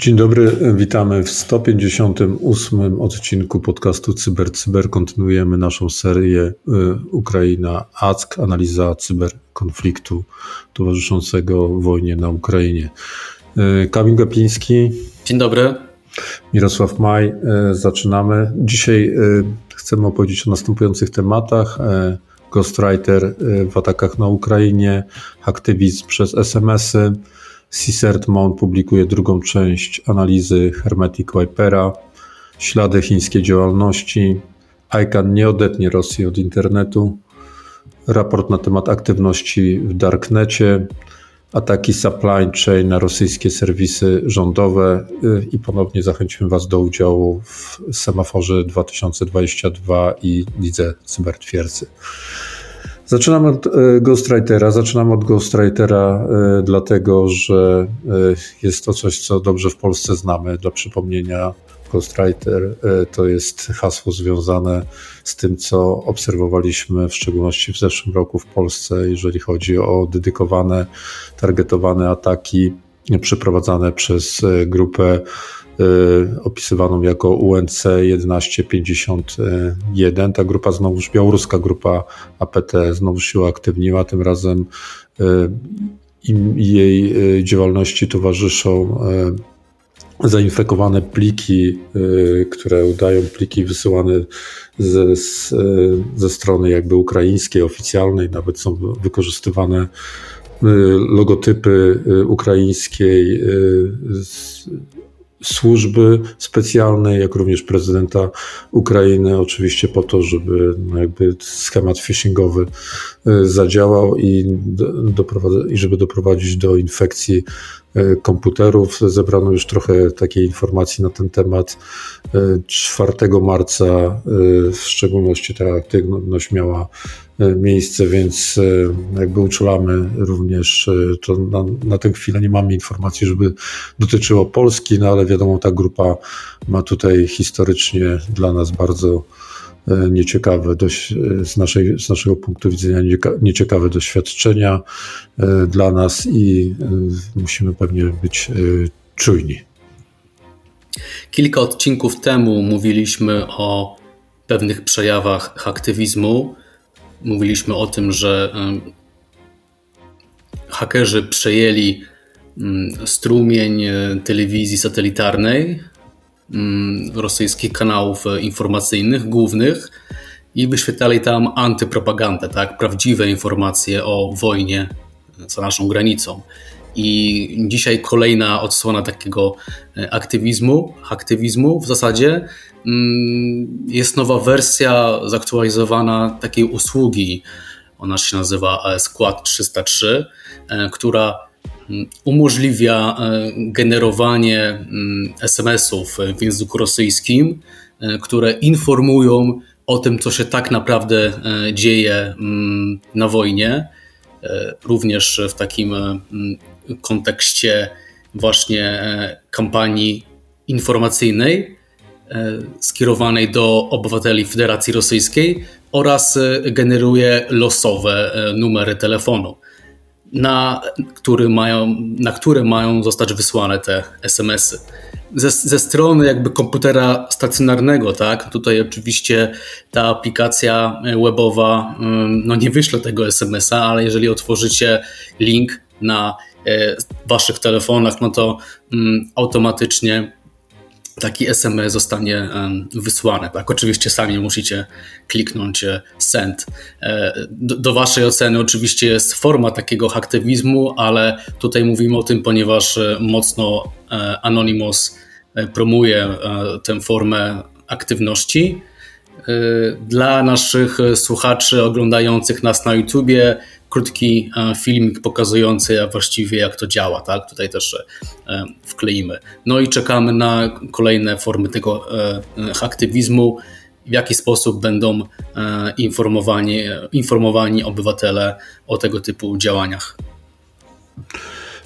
Dzień dobry, witamy w 158 odcinku podcastu Cyber Cyber. Kontynuujemy naszą serię y, Ukraina ACK, analiza cyberkonfliktu towarzyszącego wojnie na Ukrainie. Y, Kamil Gapiński. Dzień dobry. Mirosław Maj. Y, zaczynamy. Dzisiaj chcemy opowiedzieć o następujących tematach. Ghostwriter w atakach na Ukrainie, aktywizm przez SMS-y, CSERT-MON publikuje drugą część analizy Hermetic Vipera, ślady chińskiej działalności, ICANN nie odetnie Rosji od internetu, raport na temat aktywności w Darknecie, ataki supply chain na rosyjskie serwisy rządowe y, i ponownie zachęcimy Was do udziału w semaforze 2022 i lidze cybertwierdzy. Zaczynam od e, Ghostwritera. Zaczynam od Ghostwritera e, dlatego, że jest to coś, co dobrze w Polsce znamy. Dla przypomnienia, Ghostwriter to jest hasło związane z tym, co obserwowaliśmy w szczególności w zeszłym roku w Polsce, jeżeli chodzi o dedykowane, targetowane ataki przeprowadzane przez grupę Y, opisywaną jako UNC 1151. Ta grupa znowuż, białoruska grupa APT znowu się uaktywniła, tym razem jej działalności towarzyszą zainfekowane pliki, które udają pliki wysyłane ze, ze strony jakby ukraińskiej, oficjalnej, nawet są wykorzystywane logotypy ukraińskiej służby specjalnej, jak również prezydenta Ukrainy, oczywiście po to, żeby no jakby schemat phishingowy y, zadziałał i, i żeby doprowadzić do infekcji y, komputerów. Zebrano już trochę takiej informacji na ten temat. 4 y, marca w szczególności ta aktywność miała E, miejsce, więc e, jakby uczulamy również, e, to na, na tę chwilę nie mamy informacji, żeby dotyczyło Polski, no ale wiadomo, ta grupa ma tutaj historycznie dla nas bardzo nieciekawe, dość, z, naszej, z naszego punktu widzenia nieciekawe doświadczenia dla nas i musimy pewnie być czujni. Kilka odcinków temu mówiliśmy o pewnych przejawach aktywizmu mówiliśmy o tym, że hakerzy przejęli mm, strumień e, telewizji satelitarnej, rosyjskich kanałów e, informacyjnych głównych i wyświetlali tam antypropagandę, tak? prawdziwe informacje o wojnie za naszą granicą. I dzisiaj kolejna odsłona takiego e, aktywizmu, aktywizmu w zasadzie mm, jest nowa wersja zaktualizowana takiej usługi. Ona się nazywa Skład 303, e, która mm, umożliwia e, generowanie mm, SMS-ów w języku rosyjskim, które informują o tym, co się tak naprawdę dzieje na wojnie, również w takim kontekście właśnie e, kampanii informacyjnej e, skierowanej do obywateli Federacji Rosyjskiej oraz e, generuje losowe numery telefonu, na, który mają, na które mają zostać wysłane te SMS-y. Ze, ze, strony jakby komputera stacjonarnego, tak? Tutaj oczywiście ta aplikacja webowa no nie wyśle tego SMS-a, ale jeżeli otworzycie link na E, waszych telefonach, no to automatycznie taki SMS zostanie wysłany. Tak, oczywiście sami musicie kliknąć e, send. E, do, do, waszej oceny oczywiście jest forma takiego aktywizmu, ale tutaj mówimy o tym, ponieważ mocno Anonymous promuje tę formę aktywności. Dla naszych słuchaczy oglądających nas na YouTubie krótki e, filmik pokazujący właściwie jak to działa, tak? Tutaj też e, wkleimy. No i czekamy na kolejne formy tego e, aktywizmu, w jaki sposób będą informowani, informowani obywatele o tego typu działaniach.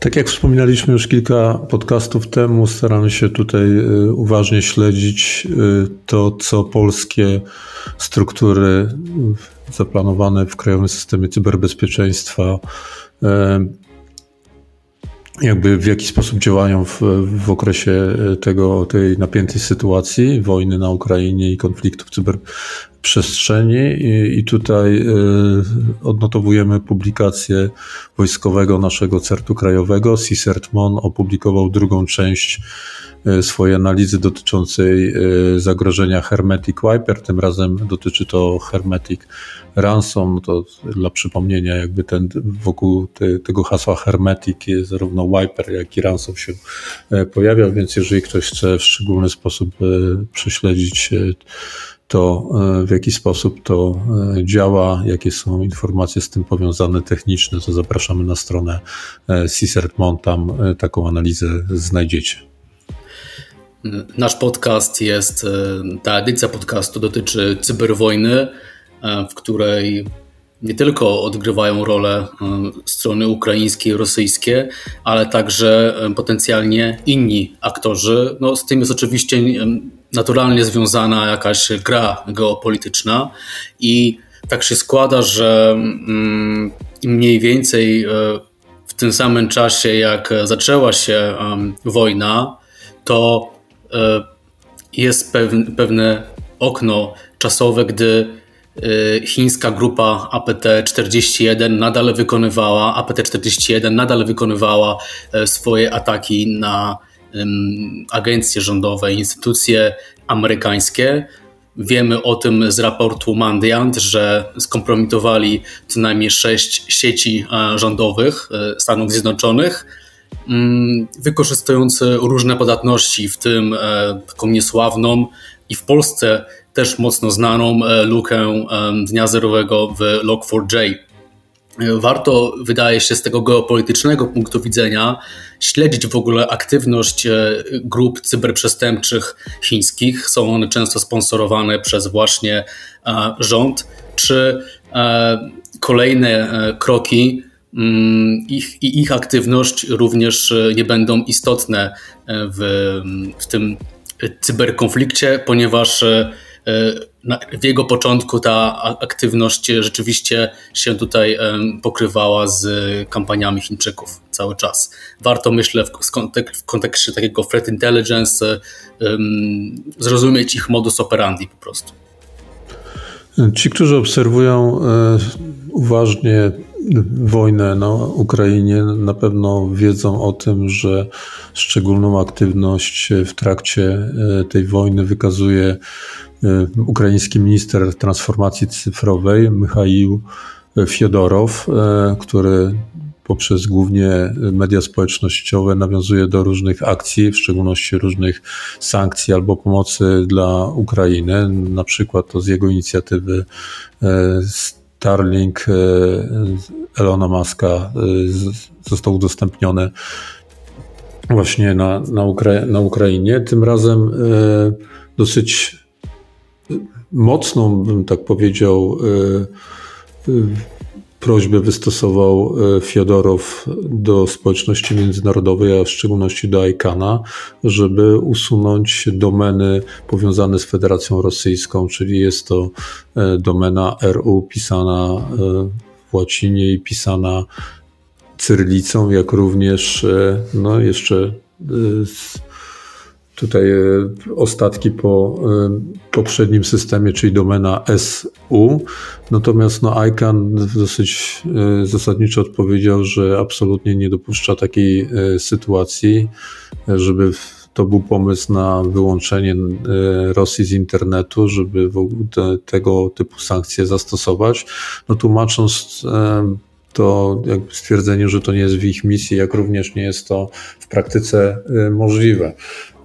Tak jak wspominaliśmy już kilka podcastów temu, staramy się tutaj uważnie śledzić to, co polskie struktury zaplanowane w Krajowym Systemie Cyberbezpieczeństwa jakby w jaki sposób działają w, w okresie e, tego, tej napiętej sytuacji, wojny na Ukrainie i konfliktu w cyberprzestrzeni. I, i tutaj y, odnotowujemy publikację wojskowego naszego CERT-u krajowego. CSERT-MON opublikował drugą część E, swojej analizy dotyczącej e, zagrożenia Hermetic Wiper. Tym razem dotyczy to Hermetic Ransom. To dla przypomnienia, jakby ten wokół te, tego hasła Hermetic zarówno Wiper, jak i Ransom się e, pojawia, więc jeżeli ktoś chce w szczególny sposób prześledzić to w jaki sposób to działa, jakie są informacje z tym powiązane techniczne, to zapraszamy na stronę CSERT-MON, tam taką analizę znajdziecie. Nasz podcast jest, e, ta edycja podcastu dotyczy cyberwojny, e, w której nie tylko odgrywają rolę e, strony ukraińskie i rosyjskie, ale także potencjalnie inni aktorzy. No, z tym jest oczywiście naturalnie związana jakaś gra geopolityczna i tak się składa, że mm, mniej więcej w tym samym czasie, jak zaczęła się wojna, to E, jest pewne okno czasowe, gdy e, chińska grupa APT-41 nadal wykonywała, APT-41 nadal wykonywała e, swoje ataki na agencje rządowe, instytucje amerykańskie. Wiemy o tym z raportu Mandiant, że skompromitowali co najmniej sześć sieci rządowych Stanów Zjednoczonych wykorzystując różne podatności, w tym e, taką niesławną i w Polsce też mocno znaną e, lukę e, dnia zerowego w Log4j. Warto, wydaje się, z tego geopolitycznego punktu widzenia śledzić w ogóle aktywność grup cyberprzestępczych chińskich. Są one często sponsorowane przez właśnie rząd, czy kolejne kroki Mm, ich, ich aktywność również e, nie będą istotne e, w, w tym cyberkonflikcie, ponieważ e, w jego początku ta aktywność rzeczywiście się tutaj pokrywała z kampaniami Chińczyków cały czas. Warto, myślę, w kontekście takiego threat intelligence zrozumieć ich modus operandi po prostu. Ci, którzy obserwują uważnie wojnę na Ukrainie, na pewno wiedzą o tym, że szczególną aktywność w trakcie e, tej wojny wykazuje e, ukraiński minister transformacji cyfrowej Michał Fiodorow, e, który poprzez głównie media społecznościowe nawiązuje do różnych akcji, w szczególności różnych sankcji albo pomocy dla Ukrainy. Na przykład to z jego inicjatywy Starlink Elona Muska został udostępniony właśnie na, na, Ukra na Ukrainie. Tym razem dosyć mocną, bym tak powiedział, prośbę wystosował e, Fiodorow do społeczności międzynarodowej, a w szczególności do ICANA, żeby usunąć domeny powiązane z Federacją Rosyjską, czyli jest to domena RU pisana w łacinie i pisana cyrylicą, jak również no jeszcze tutaj e, ostatki po e, poprzednim systemie, czyli domena SU. Natomiast no, ICANN dosyć e, zasadniczo odpowiedział, że absolutnie nie dopuszcza takiej sytuacji, żeby to był pomysł na wyłączenie Rosji z internetu, żeby te, tego typu sankcje zastosować. No tłumacząc to jakby stwierdzenie, że to nie jest w ich misji, jak również nie jest to w praktyce możliwe.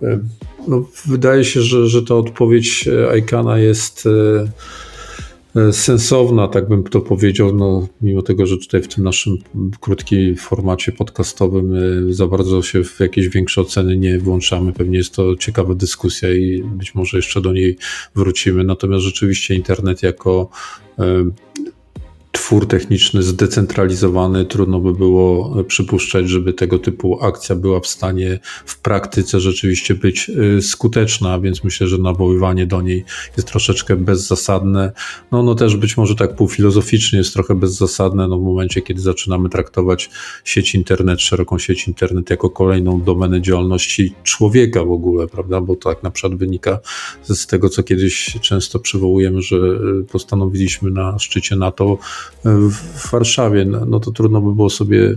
E, no, wydaje się, że, że ta odpowiedź Aikana jest e, e, sensowna, tak bym to powiedział, no, mimo tego, że tutaj w tym naszym krótkim formacie podcastowym za bardzo się w jakieś większe oceny nie włączamy. Pewnie jest to ciekawa dyskusja i być może jeszcze do niej wrócimy. Natomiast rzeczywiście internet jako twór techniczny zdecentralizowany. Trudno by było przypuszczać, żeby tego typu akcja była w stanie w praktyce rzeczywiście być skuteczna, więc myślę, że nawoływanie do niej jest troszeczkę bezzasadne. No, no też być może tak półfilozoficznie jest trochę bezzasadne, no w momencie, kiedy zaczynamy traktować sieć internet, szeroką sieć internet jako kolejną domenę działalności człowieka w ogóle, prawda? Bo tak na przykład wynika z tego, co kiedyś często przywołujemy, że postanowiliśmy na szczycie NATO w Warszawie, no, no to trudno by było sobie e,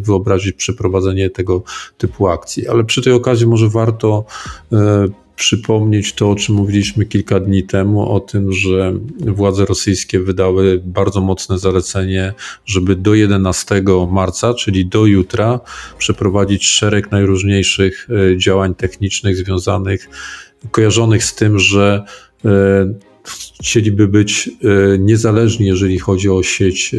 wyobrazić przeprowadzenie tego typu akcji. Ale przy tej okazji może warto e, przypomnieć to, o czym mówiliśmy kilka dni temu, o tym, że władze rosyjskie wydały bardzo mocne zalecenie, żeby do 11 marca, czyli do jutra, przeprowadzić szereg najróżniejszych e, działań technicznych związanych, kojarzonych z tym, że chcieliby być e, niezależni, jeżeli chodzi o sieć,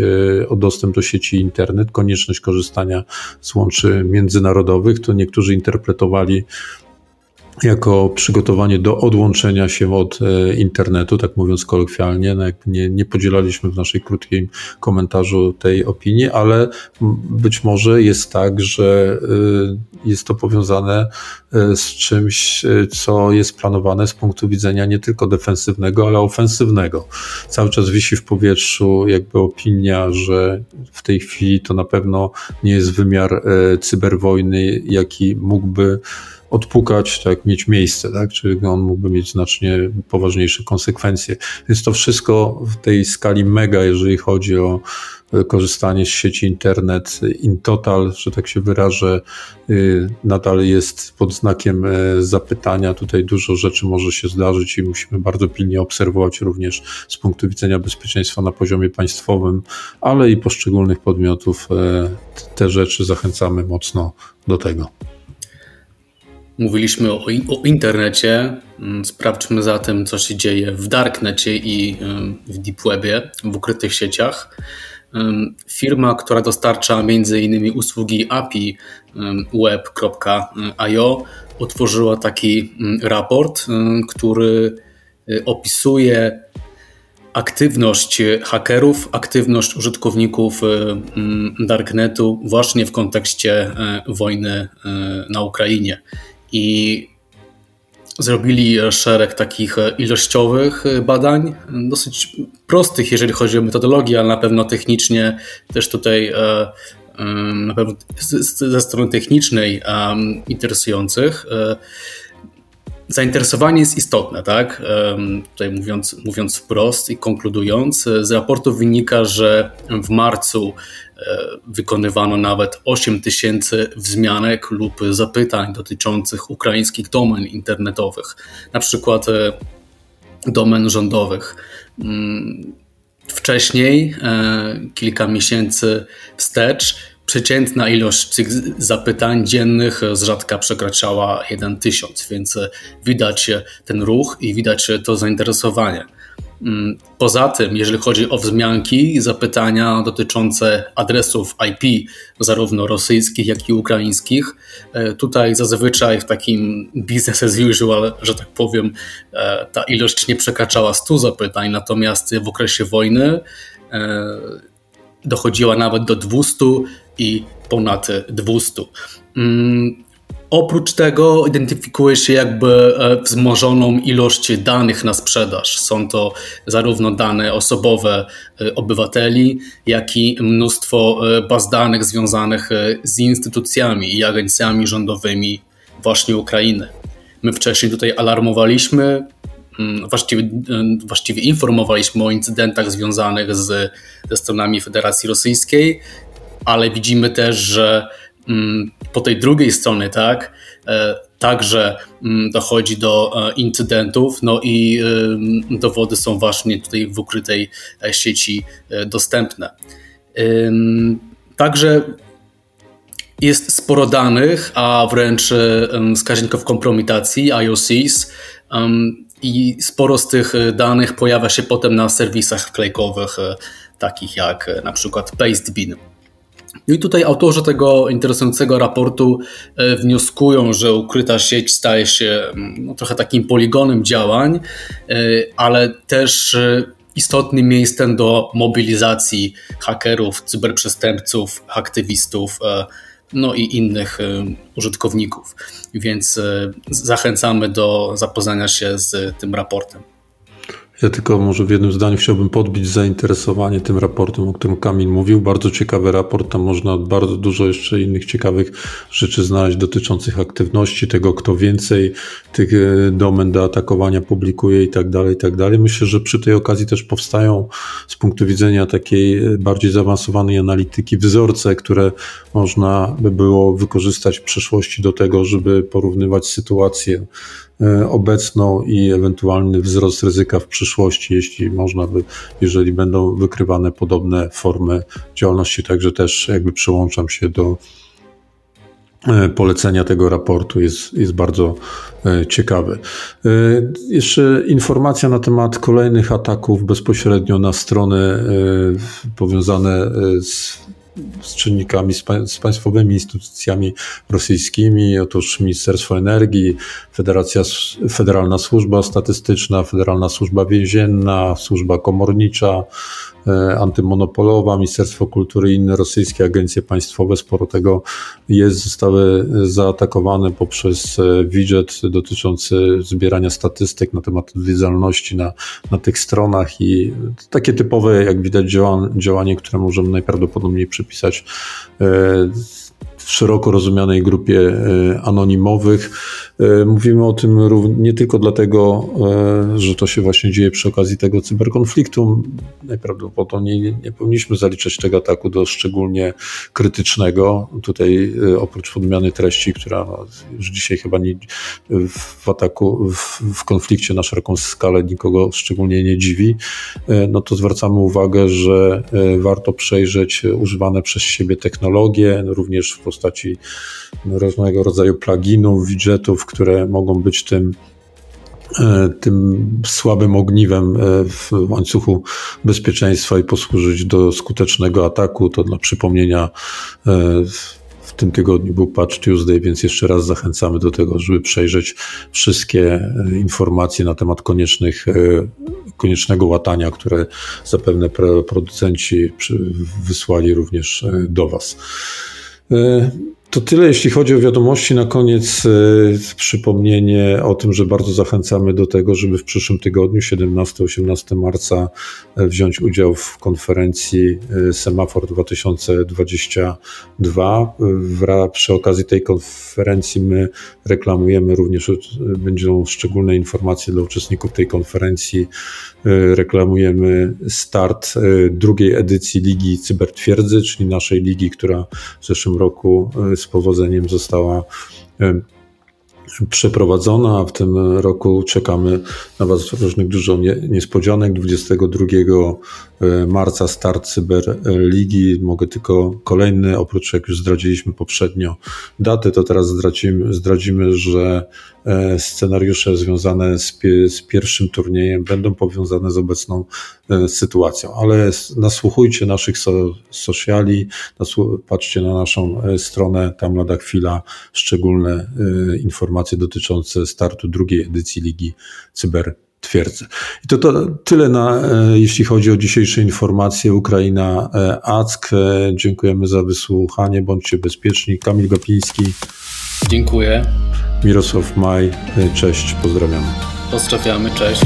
o dostęp do sieci internet, konieczność korzystania z łączy międzynarodowych. To niektórzy interpretowali jako przygotowanie do odłączenia się od e, internetu, tak mówiąc kolokwialnie. No nie, nie podzielaliśmy w naszej krótkim komentarzu tej opinii, ale być może jest tak, że e, jest to powiązane e, z czymś, co jest planowane z punktu widzenia nie tylko defensywnego, ale ofensywnego. Cały czas wisi w powietrzu jakby opinia, że w tej chwili to na pewno nie jest wymiar cyberwojny, jaki mógłby odpukać, tak, mieć miejsce, tak, czy on mógłby mieć znacznie poważniejsze konsekwencje. Więc to wszystko w tej skali mega, jeżeli chodzi o e, korzystanie z sieci internet in total, że tak się wyrażę, y, nadal jest pod znakiem e, zapytania. Tutaj dużo rzeczy może się zdarzyć i musimy bardzo pilnie obserwować również z punktu widzenia bezpieczeństwa na poziomie państwowym, ale i poszczególnych podmiotów. E, te rzeczy zachęcamy mocno do tego. Mówiliśmy o, o, internecie. Mm, sprawdźmy zatem, co się dzieje w darknecie i w deep webie, w ukrytych sieciach. Firma, która dostarcza m.in. usługi API web.io, otworzyła taki mm, raport, który y, opisuje aktywność hakerów, aktywność użytkowników y, mm, darknetu właśnie w kontekście e, wojny e, na Ukrainie i zrobili szereg takich ilościowych badań, dosyć prostych, jeżeli chodzi o metodologię, ale na pewno technicznie też tutaj e, na pewno ze strony technicznej interesujących. E, zainteresowanie jest istotne, tak? Tutaj mówiąc, mówiąc wprost i konkludując, z raportu wynika, że w marcu E, wykonywano nawet 8 tysięcy wzmianek lub zapytań dotyczących ukraińskich domen internetowych, na przykład e, domen rządowych. Mm, wcześniej, e, kilka miesięcy wstecz, przeciętna ilość tych zapytań dziennych z rzadka przekraczała 1 tysiąc, więc widać ten ruch i widać to zainteresowanie. Mm, poza tym, jeżeli chodzi o wzmianki, zapytania dotyczące adresów IP, zarówno rosyjskich, jak i ukraińskich, e, tutaj zazwyczaj w takim business as usual, że tak powiem, e, ta ilość nie przekraczała 100 zapytań, natomiast w okresie wojny e, dochodziła nawet do 200 i ponad 200. Oprócz tego identyfikuje się jakby e, wzmożoną ilość danych na sprzedaż. Są to zarówno dane osobowe e, obywateli, jak i mnóstwo e, baz danych związanych z instytucjami i agencjami rządowymi właśnie Ukrainy. My wcześniej tutaj alarmowaliśmy, mm, właściwie, właściwie informowaliśmy o incydentach związanych z, ze stronami Federacji Rosyjskiej, ale widzimy też, że po tej drugiej stronie, tak, e, także mm, dochodzi do e, incydentów, no i e, dowody są właśnie tutaj w ukrytej sieci dostępne. Także jest sporo danych, a wręcz wskaźników kompromitacji, IOCs, i sporo z tych danych pojawia się potem na serwisach wklejkowych, takich jak na przykład Pastebin. No i tutaj autorzy tego interesującego raportu e, wnioskują, że ukryta sieć staje się mm, no, trochę takim poligonem działań, e, ale też e, istotnym miejscem do mobilizacji hakerów, cyberprzestępców, aktywistów, no i innych użytkowników. Więc zachęcamy do zapoznania się z tym raportem. Ja tylko może w jednym zdaniu chciałbym podbić zainteresowanie tym raportem, o którym Kamil mówił. Bardzo ciekawy raport, tam można bardzo dużo jeszcze innych ciekawych rzeczy znaleźć dotyczących aktywności, tego kto więcej tych e, domen do atakowania publikuje i tak dalej, i tak dalej. Myślę, że przy tej okazji też powstają z punktu widzenia takiej e, bardziej zaawansowanej analityki wzorce, które można by było wykorzystać w przyszłości do tego, żeby porównywać sytuację obecną i ewentualny wzrost ryzyka w przyszłości, jeśli można by, jeżeli będą wykrywane podobne formy działalności. Także też jakby przyłączam się do e, polecenia tego raportu jest, jest bardzo e, ciekawy. Jeszcze informacja na temat kolejnych ataków bezpośrednio na strony powiązane z z czynnikami, z, państwowymi instytucjami rosyjskimi, otóż Ministerstwo Energii, Federacja, Federalna Służba Statystyczna, Federalna Służba Więzienna, Służba Komornicza, antymonopolowa, Ministerstwo Kultury i inne rosyjskie agencje państwowe. Sporo tego jest, zostały zaatakowane poprzez e, widget dotyczący zbierania statystyk na temat odwiedzalności na, na tych stronach i takie typowe, jak widać, działanie, które możemy najprawdopodobniej przypisać e, szeroko rozumianej grupie anonimowych. E, mówimy o tym nie tylko dlatego, e, że to się właśnie dzieje przy okazji tego cyberkonfliktu. Najprawdopodobniej nie powinniśmy zaliczać tego ataku do szczególnie krytycznego. Tutaj e, oprócz podmiany treści, która no, już dzisiaj chyba nie, w ataku, w, w konflikcie na szeroką skalę nikogo szczególnie nie dziwi, no to zwracamy uwagę, że warto przejrzeć używane przez siebie technologie, również w postaci różnego rodzaju pluginów, widgetów, które mogą być tym e, tym słabym ogniwem e, w łańcuchu bezpieczeństwa i posłużyć do skutecznego ataku. To dla przypomnienia e, w tym tygodniu był Patch Tuesday, więc jeszcze raz zachęcamy do tego, żeby przejrzeć wszystkie informacje na temat koniecznych, koniecznego łatania, które zapewne producenci wysłali również do Was. To tyle, jeśli chodzi o wiadomości. Na koniec y, przypomnienie o tym, że bardzo zachęcamy do tego, żeby w przyszłym tygodniu, 17-18 marca, e, wziąć udział w konferencji e, Semafor 2022. W, przy okazji tej konferencji my reklamujemy również, będą szczególne informacje dla uczestników tej konferencji. Reklamujemy start drugiej edycji Ligi Cybertwierdzy, czyli naszej ligi, która w zeszłym roku z powodzeniem została przeprowadzona. W tym roku czekamy na Was różnych dużo niespodzianek. 22 e, marca start Cyberligi. Mogę tylko kolejny, oprócz jak już zdradziliśmy poprzednio datę, to teraz zdradzimy, zdradzimy że e, scenariusze związane z, z pierwszym turniejem będą powiązane z obecną e, sytuacją. Ale nasłuchujcie naszych so, sociali, patrzcie na naszą stronę, tam lada chwila szczególne informacje dotyczące startu drugiej edycji Ligi Cyber twierdzę. I to, to tyle, na, e, jeśli chodzi o dzisiejsze informacje. Ukraina e, ACK. E, dziękujemy za wysłuchanie. Bądźcie bezpieczni. Kamil Gapiński. Dziękuję. Mirosław Maj. Cześć. Pozdrawiamy. Pozdrawiamy. Cześć.